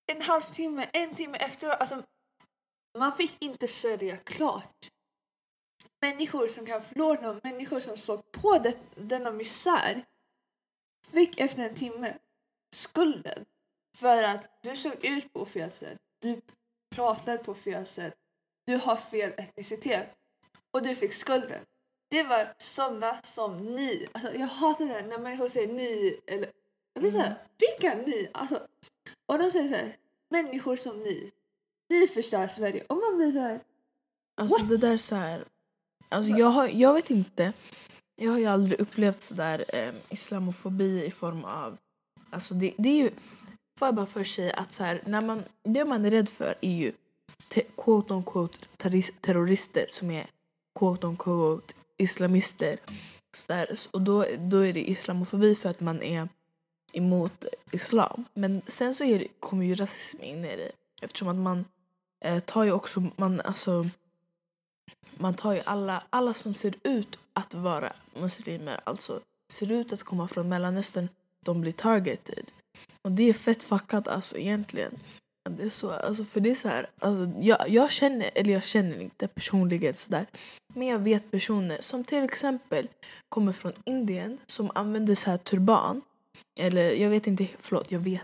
S1: en halvtimme, en timme efteråt, alltså man fick inte sörja klart. Människor som kan förlora människor som såg på det, denna misär fick efter en timme skulden för att du såg ut på fel sätt, du pratar på fel sätt, du har fel etnicitet och du fick skulden. Det var sådana som ni. Alltså jag hatar det när människor säger ni eller jag blir såhär, mm. vilka ni? Alltså, och de säger såhär, människor som ni. Ni förstör Sverige. Och man blir såhär,
S2: Alltså
S1: What?
S2: det där så här, alltså jag, har, jag vet inte. Jag har ju aldrig upplevt sådär eh, islamofobi i form av, alltså det, det är ju, får jag bara för sig att så här, när man, det man är rädd för är ju te, quote on quote terrorister som är quote on quote islamister. Så där, och då, då är det islamofobi för att man är emot islam. Men sen så är det, kommer ju rasism in i det eftersom att man eh, tar ju också, man alltså man tar ju alla, alla som ser ut att vara muslimer, alltså ser ut att komma från Mellanöstern, de blir targeted. Och det är fett fuckat alltså egentligen. Det är så, alltså för det är så här, alltså jag, jag känner, eller jag känner inte personligen sådär, men jag vet personer som till exempel kommer från Indien som använder så här turban. Eller jag vet inte, förlåt, jag vet.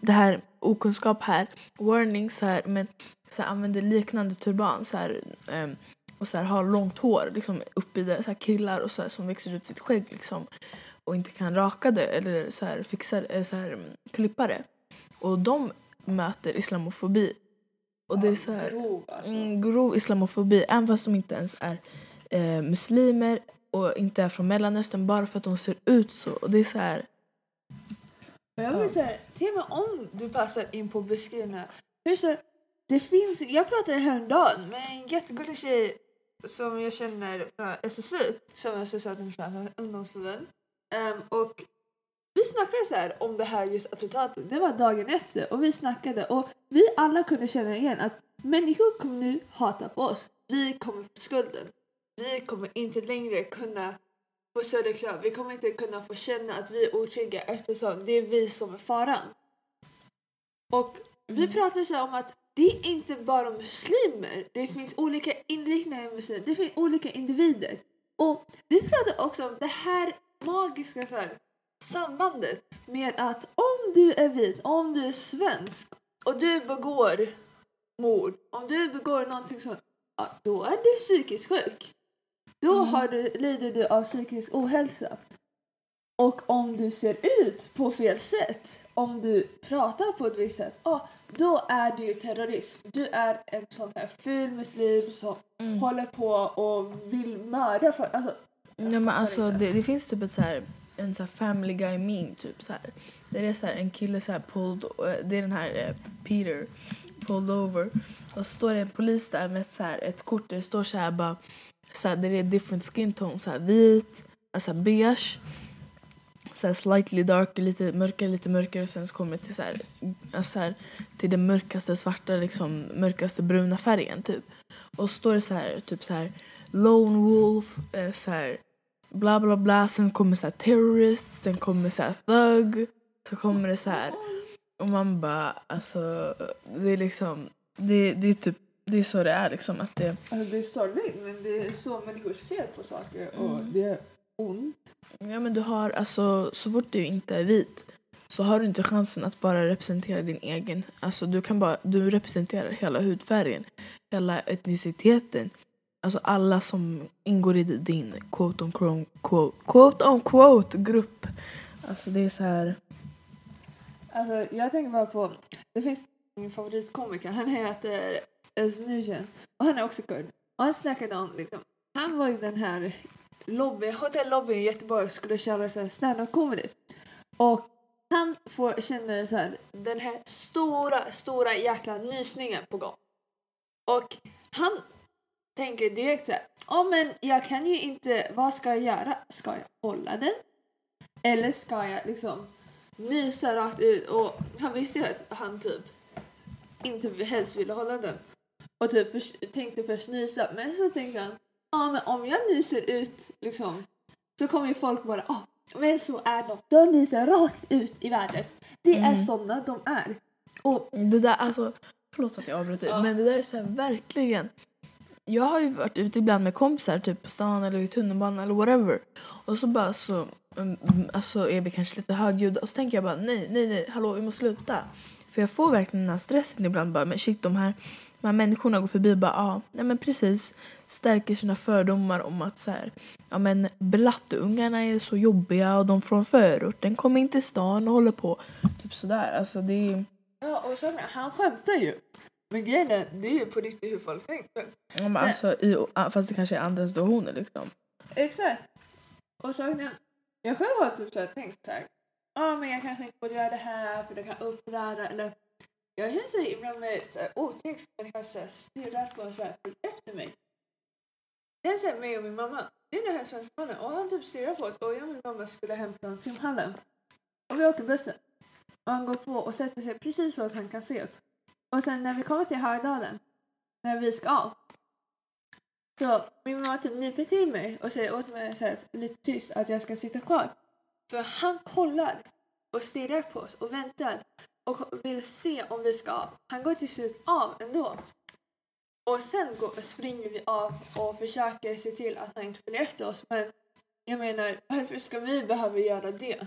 S2: Det här okunskap här, warning så här, men så här, använder liknande turban så här, um, och så här, har långt hår liksom uppe i det, så här, killar och så här, som växer ut sitt skägg liksom och inte kan raka det eller så här, fixa det, så här, klippa det. Och de möter islamofobi. Och det är så här,
S1: grov alltså.
S2: mm, grov islamofobi, även fast de inte ens är eh, muslimer och inte är från Mellanöstern bara för att de ser ut så. Och det är så här...
S1: Jag vill säga, till och med om du passar in på beskrivningen. Hur så, det finns, jag pratade häromdagen med en jättegullig tjej som jag känner från SSU, som är Socialdemokraternas ungdomsförbund. Um, och vi snackade så här om det här just attentatet. Det var dagen efter och vi snackade och vi alla kunde känna igen att människor kommer nu hata på oss. Vi kommer få skulden. Vi kommer inte längre kunna få Söderklöv. Vi kommer inte kunna få känna att vi är otrygga eftersom det är vi som är faran. Och vi mm. pratade så om att det är inte bara muslimer. Det finns olika inriktningar i muslimer. Det finns olika individer. Och vi pratade också om det här magiska så här, sambandet med att om du är vit, om du är svensk och du begår mord, om du begår någonting sånt, ja, då är du psykiskt sjuk. Då mm. har du, lider du av psykisk ohälsa. Och om du ser ut på fel sätt, om du pratar på ett visst sätt, ja, då är du ju terrorist. Du är en sån här ful muslim som mm. håller på och vill mörda folk. Alltså,
S2: ja, men alltså, det, det, finns typ ett så här en så family guy meme typ så här. Det är så här, en kille så här pulled, det är den här eh, Peter pulled over och står det en polis där med ett, så här, ett kort där det står så här bara så här, det är different skin tone, så här vit, alltså beige så slightly dark, lite mörkare, lite mörkare och sen så kommer det till så här, alltså här, till den mörkaste svarta, liksom mörkaste bruna färgen typ. Och så står det så här, typ så här Lone Wolf, eh, så här bla bla bla. Sen kommer så här terrorist, sen kommer så här thug. Så kommer det så här. Och man bara, alltså det är liksom, det, det är typ, det är så det är liksom att det
S1: Alltså, det är sorgligt men det är så människor ser på saker och
S2: Mm.
S1: det ont.
S2: Ja men du har alltså så fort du inte är vit så har du inte chansen att bara representera din egen. Alltså du kan bara, du representerar hela hudfärgen, hela etniciteten. Alltså alla som ingår i din quote on quote, quote, on quote grupp. Alltså det är så här.
S1: Alltså, jag tänker bara på, det finns min favoritkomiker, han heter Öznujen och han är också kurd. Och han snackade om, liksom, han var i den här lobby, hotellobbyn i Göteborg skulle köra så här stand-up comedy. Och han får, känner så här, den här stora, stora jäkla nysningen på gång. Och han tänker direkt så här, ja men jag kan ju inte, vad ska jag göra? Ska jag hålla den? Eller ska jag liksom nysa rakt ut? Och han visste ju att han typ inte helst ville hålla den. Och typ för, tänkte först nysa, men så tänkte han, ja men om jag nyser ut liksom så kommer ju folk bara, ja men så är de. De nyser rakt ut i vädret. Det är
S2: Mm.
S1: sådana de är. Och
S2: Det där, alltså, förlåt att jag avbryter,
S1: Ja.
S2: men det där är så här, verkligen. Jag har ju varit ute ibland med kompisar, typ på stan eller i tunnelbanan eller whatever. Och så bara så, mm, alltså är vi kanske lite högljudda och så tänker jag bara nej, nej, nej, hallå vi måste sluta. För jag får verkligen den här stressen ibland bara, men shit de här, de här människorna går förbi och bara ja, nej men precis. Stärker sina fördomar om att så här, ja men blatteungarna är så jobbiga och de från förorten kommer inte till stan och håller på. Typ sådär, alltså det är
S1: Ja, och så, han skämtar ju. Men grejen är, det är ju på riktigt hur folk tänker.
S2: Ja, men alltså, i, fast det kanske är andras donationer liksom.
S1: Exakt. Och så, jag själv har typ så här tänkt så här. Ja, men jag kanske inte borde göra det här för det kan uppröra. Eller jag känner så ibland med så här när jag så här stirrar på och så här typ efter mig. Det är så här mig och min mamma. Det är den här svenska mannen och han typ stirrar på oss och jag och min mamma skulle hem från simhallen. Och vi åker bussen. Och han går på och sätter sig precis så att han kan se oss. Och sen när vi kommer till Högdalen, när vi ska av, så min mamma typ nyper till mig och säger åt mig så här, lite tyst att jag ska sitta kvar. För han kollar och stirrar på oss och väntar och vill se om vi ska. Han går till slut av ändå. Och sen går, springer vi av och försöker se till att han inte följer efter oss. Men jag menar, varför ska vi behöva göra det?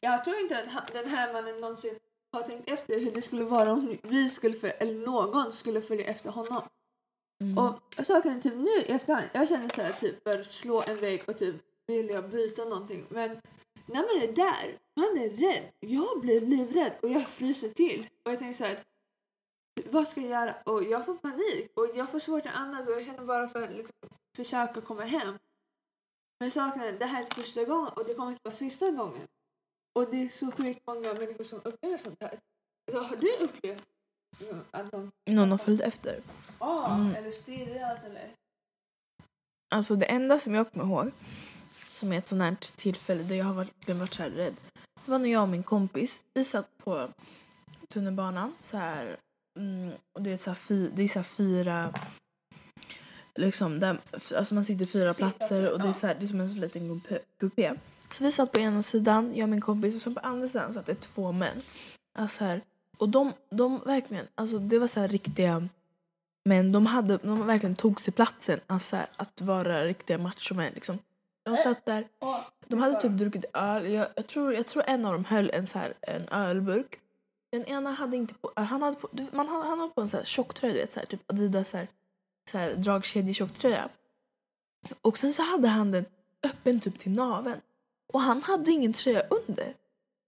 S1: Jag tror inte att den här mannen någonsin har tänkt efter hur det skulle vara om vi skulle, för, eller någon skulle följa efter honom.
S2: Mm.
S1: Och saken typ nu i efterhand, jag känner så här typ för att slå en vägg och typ vilja byta någonting. Men när man är där, man är rädd. Jag blir livrädd och jag fryser till. Och jag tänker så här, vad ska jag göra? Och jag får panik och jag får svårt att andas och jag känner bara för att liksom, försöka komma hem. Men saken är, det här är första gången och det kommer inte vara sista gången. Och det är så sjukt många människor som upplever sånt här. Så har du upplevt att de
S2: Någon har följt efter.
S1: ah,
S2: Mm.
S1: eller stirrat eller?
S2: Alltså det enda som jag kommer ihåg som är ett sånt här tillfälle där jag har verkligen varit så här rädd. Det var när jag och min kompis, vi satt på tunnelbanan så här. Mm, och det är så här, det är så här fyra liksom där, alltså man sitter fyra platser och det är, så här, det är som en sån liten kupé. Så vi satt på ena sidan, jag och min kompis och så på andra sidan satt det två män. Alltså här, och de, de verkligen, alltså det var så här riktiga men de, hade, de verkligen tog sig platsen alltså här, att vara riktiga machomän. Liksom. De satt där, de hade typ druckit öl. Jag, jag, tror, jag tror en av dem höll en, så här, en ölburk. Den ena hade inte på, han hade på, man, hade- han hade på en så här tjocktröja, du vet, så här, typ Adidas så här, så här, dragkedjetjocktröja. Och sen så hade han den öppen typ till naveln. Och han hade ingen tröja under.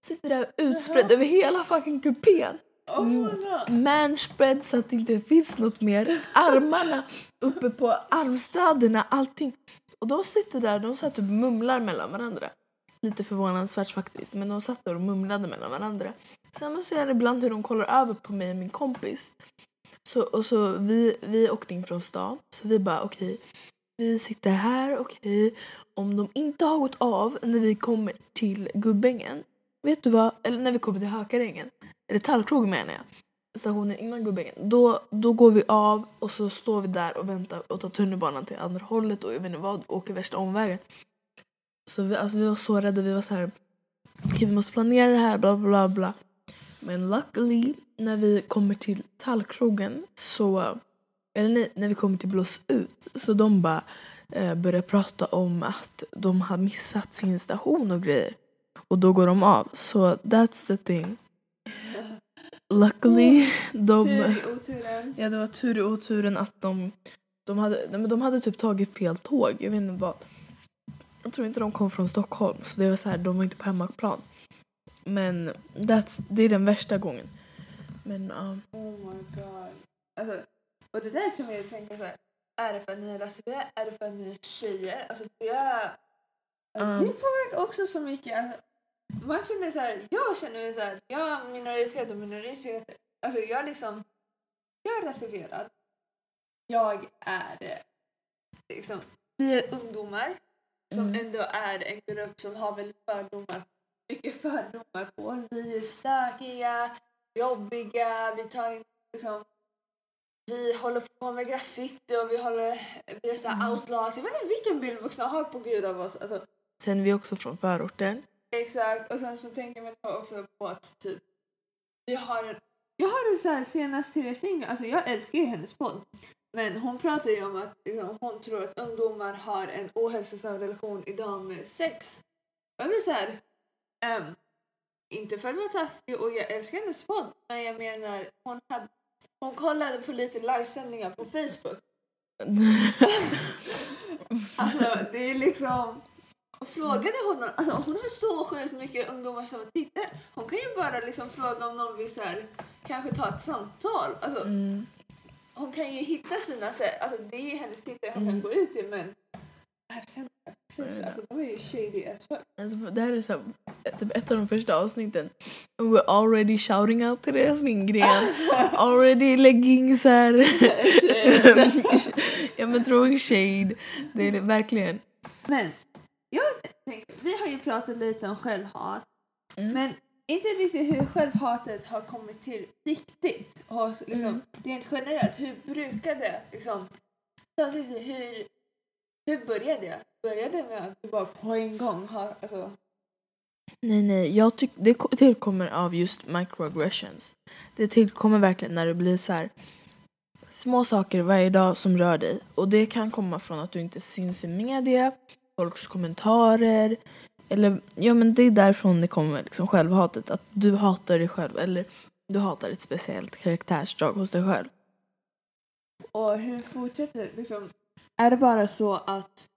S2: Sitter där utspridd över hela fucking kupén.
S1: oh.
S2: Manspread så att det inte finns något mer. Armarna uppe på armstöderna, allting. Och de sitter där, de satt och mumlar mellan varandra. Lite förvånansvärt faktiskt, men de satt där och mumlade mellan varandra. Sen ser jag ibland hur de kollar över på mig och min kompis. Så, och så vi, vi åkte in från stan, så vi bara okej, okay, vi sitter här, okej. Okay. Om de inte har gått av när vi kommer till Gubbängen, vet du vad, eller när vi kommer till Hökarängen, eller Tallkrogen menar jag stationen innan Gubbängen. Då, då går vi av och så står vi där och väntar och tar tunnelbanan till andra hållet och jag vet inte vad, åker värsta omvägen. Så vi, alltså, vi var så rädda. Vi var så här, okej vi måste planera det här, bla bla bla. Men luckily, när vi kommer till Tallkrogen så, eller nej, när vi kommer till Blås ut, så de bara eh, börjar prata om att de har missat sin station och grejer. Och då går de av. Så that's the thing. Luckily, de...
S1: Tur i oturen.
S2: Ja, det var tur i oturen att de, de, hade, men de hade typ tagit fel tåg. Jag vet inte vad. Jag tror inte de kom från Stockholm, så det var så här, de var inte på hemmaplan. Men that's, det är den värsta gången. Men ja.
S1: Oh my god. Alltså, och det där kan man ju tänka så här. Är det för att ni är lesbiska? Är det för att ni är tjejer? Alltså det,
S2: Mm.
S1: det påverkar också så mycket. Alltså, man känner så här, jag känner så här, jag är minoritet och minoritet. Alltså jag liksom, jag är reserverad. Jag är liksom, vi är ungdomar som
S2: Mm.
S1: ändå är en grupp som har väldigt fördomar, mycket fördomar på. Vi är stökiga, jobbiga, vi tar in liksom vi håller på med graffiti och vi håller, vi är såhär outlaws. Jag vet inte vilken bild vuxna har på gud av oss. Alltså,
S2: Sen är vi också från förorten.
S1: Exakt. Och sen så tänker man också på att typ, vi har en, jag har så här senast Therese Lindgren, alltså jag älskar ju hennes podd. Men hon pratar ju om att liksom, hon tror att ungdomar har en ohälsosam relation idag med sex. Jag blir såhär, um, inte för att vara taskig och jag älskar hennes podd, men jag menar hon, hade, hon kollade på lite livesändningar på Facebook. Alltså det är liksom, och frågade hon, alltså hon har så sjukt mycket ungdomar som tittar. Hon kan ju bara liksom fråga om någon vill så här, kanske ta ett samtal. Alltså,
S2: Mm.
S1: hon kan ju hitta sina sätt, alltså det är ju hennes tittare hon
S2: Mm.
S1: kan gå ut till men här sen på Facebook, alltså de är ju shady as fuck.
S2: Alltså, det här är så här, typ ett av de första avsnitten. We're already shouting out Therese Lindgren. already lägging så här. ja men throwing shade. Det är verkligen.
S1: Men jag tänker, vi har ju pratat lite om självhat.
S2: Mm.
S1: Men inte riktigt hur självhatet har kommit till riktigt. Och liksom,
S2: Mm.
S1: Rent generellt, hur brukar det liksom... Hur, hur började det? Började det med att du bara på en gång har... Alltså,
S2: Nej, nej. Jag tyck, det ko- tillkommer av just microaggressions. Det tillkommer verkligen när det blir så här små saker varje dag som rör dig. Och det kan komma från att du inte syns i media, folks kommentarer. Eller ja, men det är därifrån det kommer liksom självhatet. Att du hatar dig själv eller du hatar ett speciellt karaktärsdrag hos dig själv.
S1: och hur fortsätter det? Liksom, är det bara så att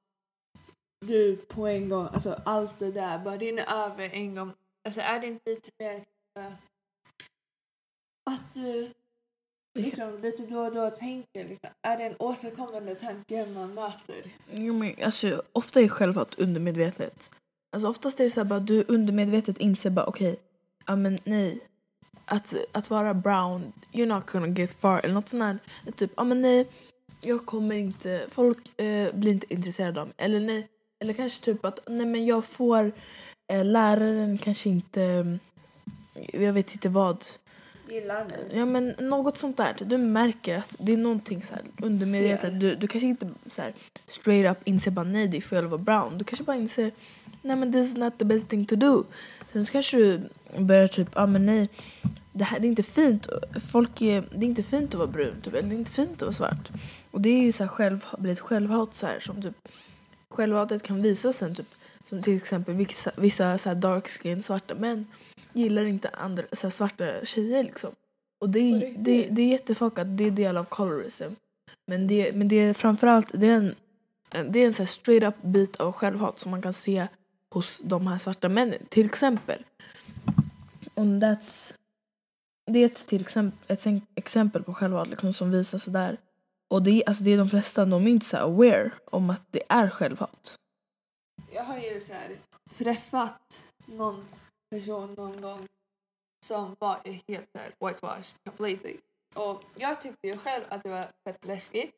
S1: du på en gång, alltså allt det där bara rinner över en gång? Alltså är det inte lite eh, mer att du liksom lite då och då tänker liksom, är det en återkommande tanke man möter?
S2: Jo, men, alltså, ofta är självhat undermedvetet. Alltså, oftast är det så här bara du undermedvetet inser bara okej, ja men nej. Att, att vara brown, you're not gonna get far. Eller något sånt här. Typ, ja men nej, jag kommer inte, folk eh, blir inte intresserade av mig. Eller nej, eller kanske typ att nej men jag får, eh, läraren kanske inte, mm, jag vet inte vad.
S1: Gillar mig?
S2: Ja men något sånt där. Du märker att det är någonting så här undermedvetet. Du, du kanske inte så här straight up inser bara nej det är fel att vara brown. Du kanske bara inser nej men this is not the best thing to do. Sen så kanske du börjar typ, ja ah, men nej. Det här det är inte fint. Folk är, det är inte fint att vara brun typ. Eller det är inte fint att vara svart. Och det är ju så här själv, blir ett självhat så här som typ självhatet kan visa sen typ. Som till exempel vissa, vissa så dark skin svarta män gillar inte andra så svarta tjejer liksom. Och det är, det, det är jättefuckat, det är del av colorism. Men det, men det är framförallt det är en, det är en så här straight up bit av självhat som man kan se hos de här svarta männen. Till exempel. And that's, det är ett, till exempel, ett exempel på självhat liksom, som visar sig där. Och det är, alltså, det är de flesta, de är inte så aware om att det är självhat.
S1: Jag har ju så här, träffat någon person någon gång som var helt whitewashed completely. Och jag tyckte ju själv att det var fett läskigt.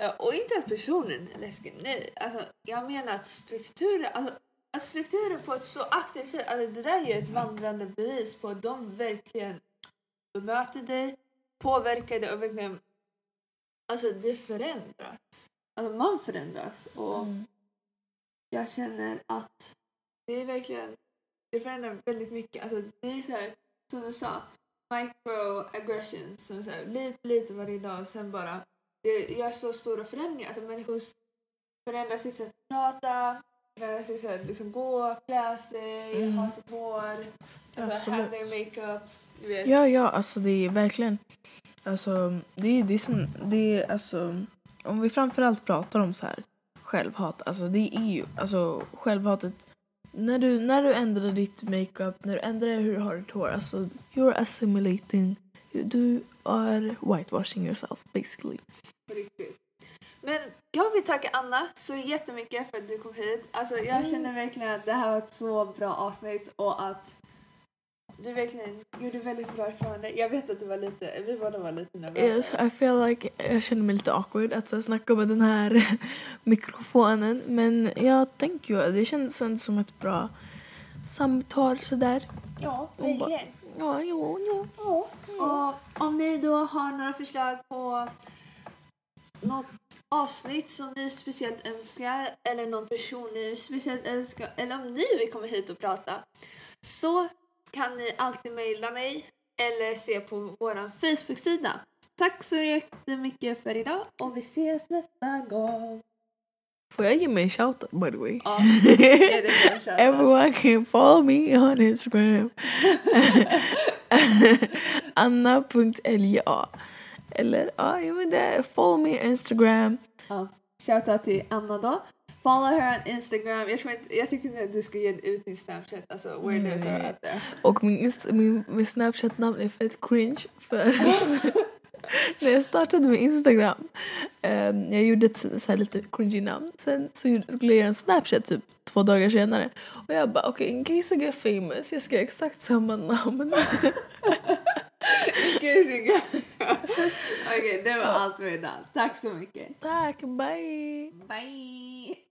S1: Eh, Och inte att personen är läskig, nej. Alltså, jag menar att strukturen, alltså, att strukturen på ett så aktivt sätt, alltså, det där är ju ett vandrande bevis på att de verkligen bemöter dig, påverkade och verkligen... Alltså det förändras. Alltså man förändras och
S2: Mm.
S1: jag känner att det är verkligen... Det förändrar väldigt mycket. Alltså det är så här, som du sa, microaggressions som så här, lite, lite varje dag och sen bara... Det gör så stora förändringar. Alltså människor förändrar sitt sätt att prata, förändrar sitt sätt att liksom gå, klä sig,
S2: Mm.
S1: ha sitt hår, alltså, have their makeup. Du vet.
S2: Ja, ja, alltså det är verkligen... Alltså, det är, det är som... Det är alltså... Om vi framförallt pratar om så här självhat, alltså det är ju... Alltså självhatet... När du, när du ändrar ditt makeup, när du ändrar hur du har ditt hår, alltså you're assimilating. Du är whitewashing yourself basically.
S1: Riktigt. Men jag vill tacka Anna så jättemycket för att du kom hit. Alltså jag
S2: Mm.
S1: känner verkligen att det här var ett så bra avsnitt och att du verkligen gjorde väldigt bra ifrån dig. Jag vet att du var lite, vi båda var lite nervösa.
S2: Yes, I feel like jag känner mig lite awkward att så, snacka med den här mikrofonen. Men jag tänker ju, det känns ändå som ett bra samtal sådär.
S1: Ja, verkligen.
S2: Ja, jo, jo.
S1: Ja. Och om ni då har några förslag på något avsnitt som ni speciellt önskar eller någon person ni speciellt önskar eller om ni vill komma hit och prata så kan ni alltid mejla mig eller se på vår Facebook-sida. Tack så jättemycket för idag och vi ses nästa gång.
S2: Får jag ge mig en shoutout by the way?
S1: Ja.
S2: Everyone can follow me on Instagram. Anna.lja Eller ja, jag vet inte. Follow me Instagram.
S1: Ja. Shoutout till Anna då. Follow her on Instagram. Jag, inte, jag tycker inte att du ska ge ut din Snapchat. Alltså where
S2: Nej.
S1: those are out there.
S2: Och min, min, min Snapchat-namn är fett cringe för när jag startade med Instagram, ehm, jag gjorde ett så här lite cringy namn. Sen så skulle jag göra en Snapchat typ två dagar senare. Och jag bara okej, in case I get famous, jag ska ha exakt samma namn.
S1: Okej, det var allt för idag. Tack så mycket.
S2: Tack, bye!
S1: Bye!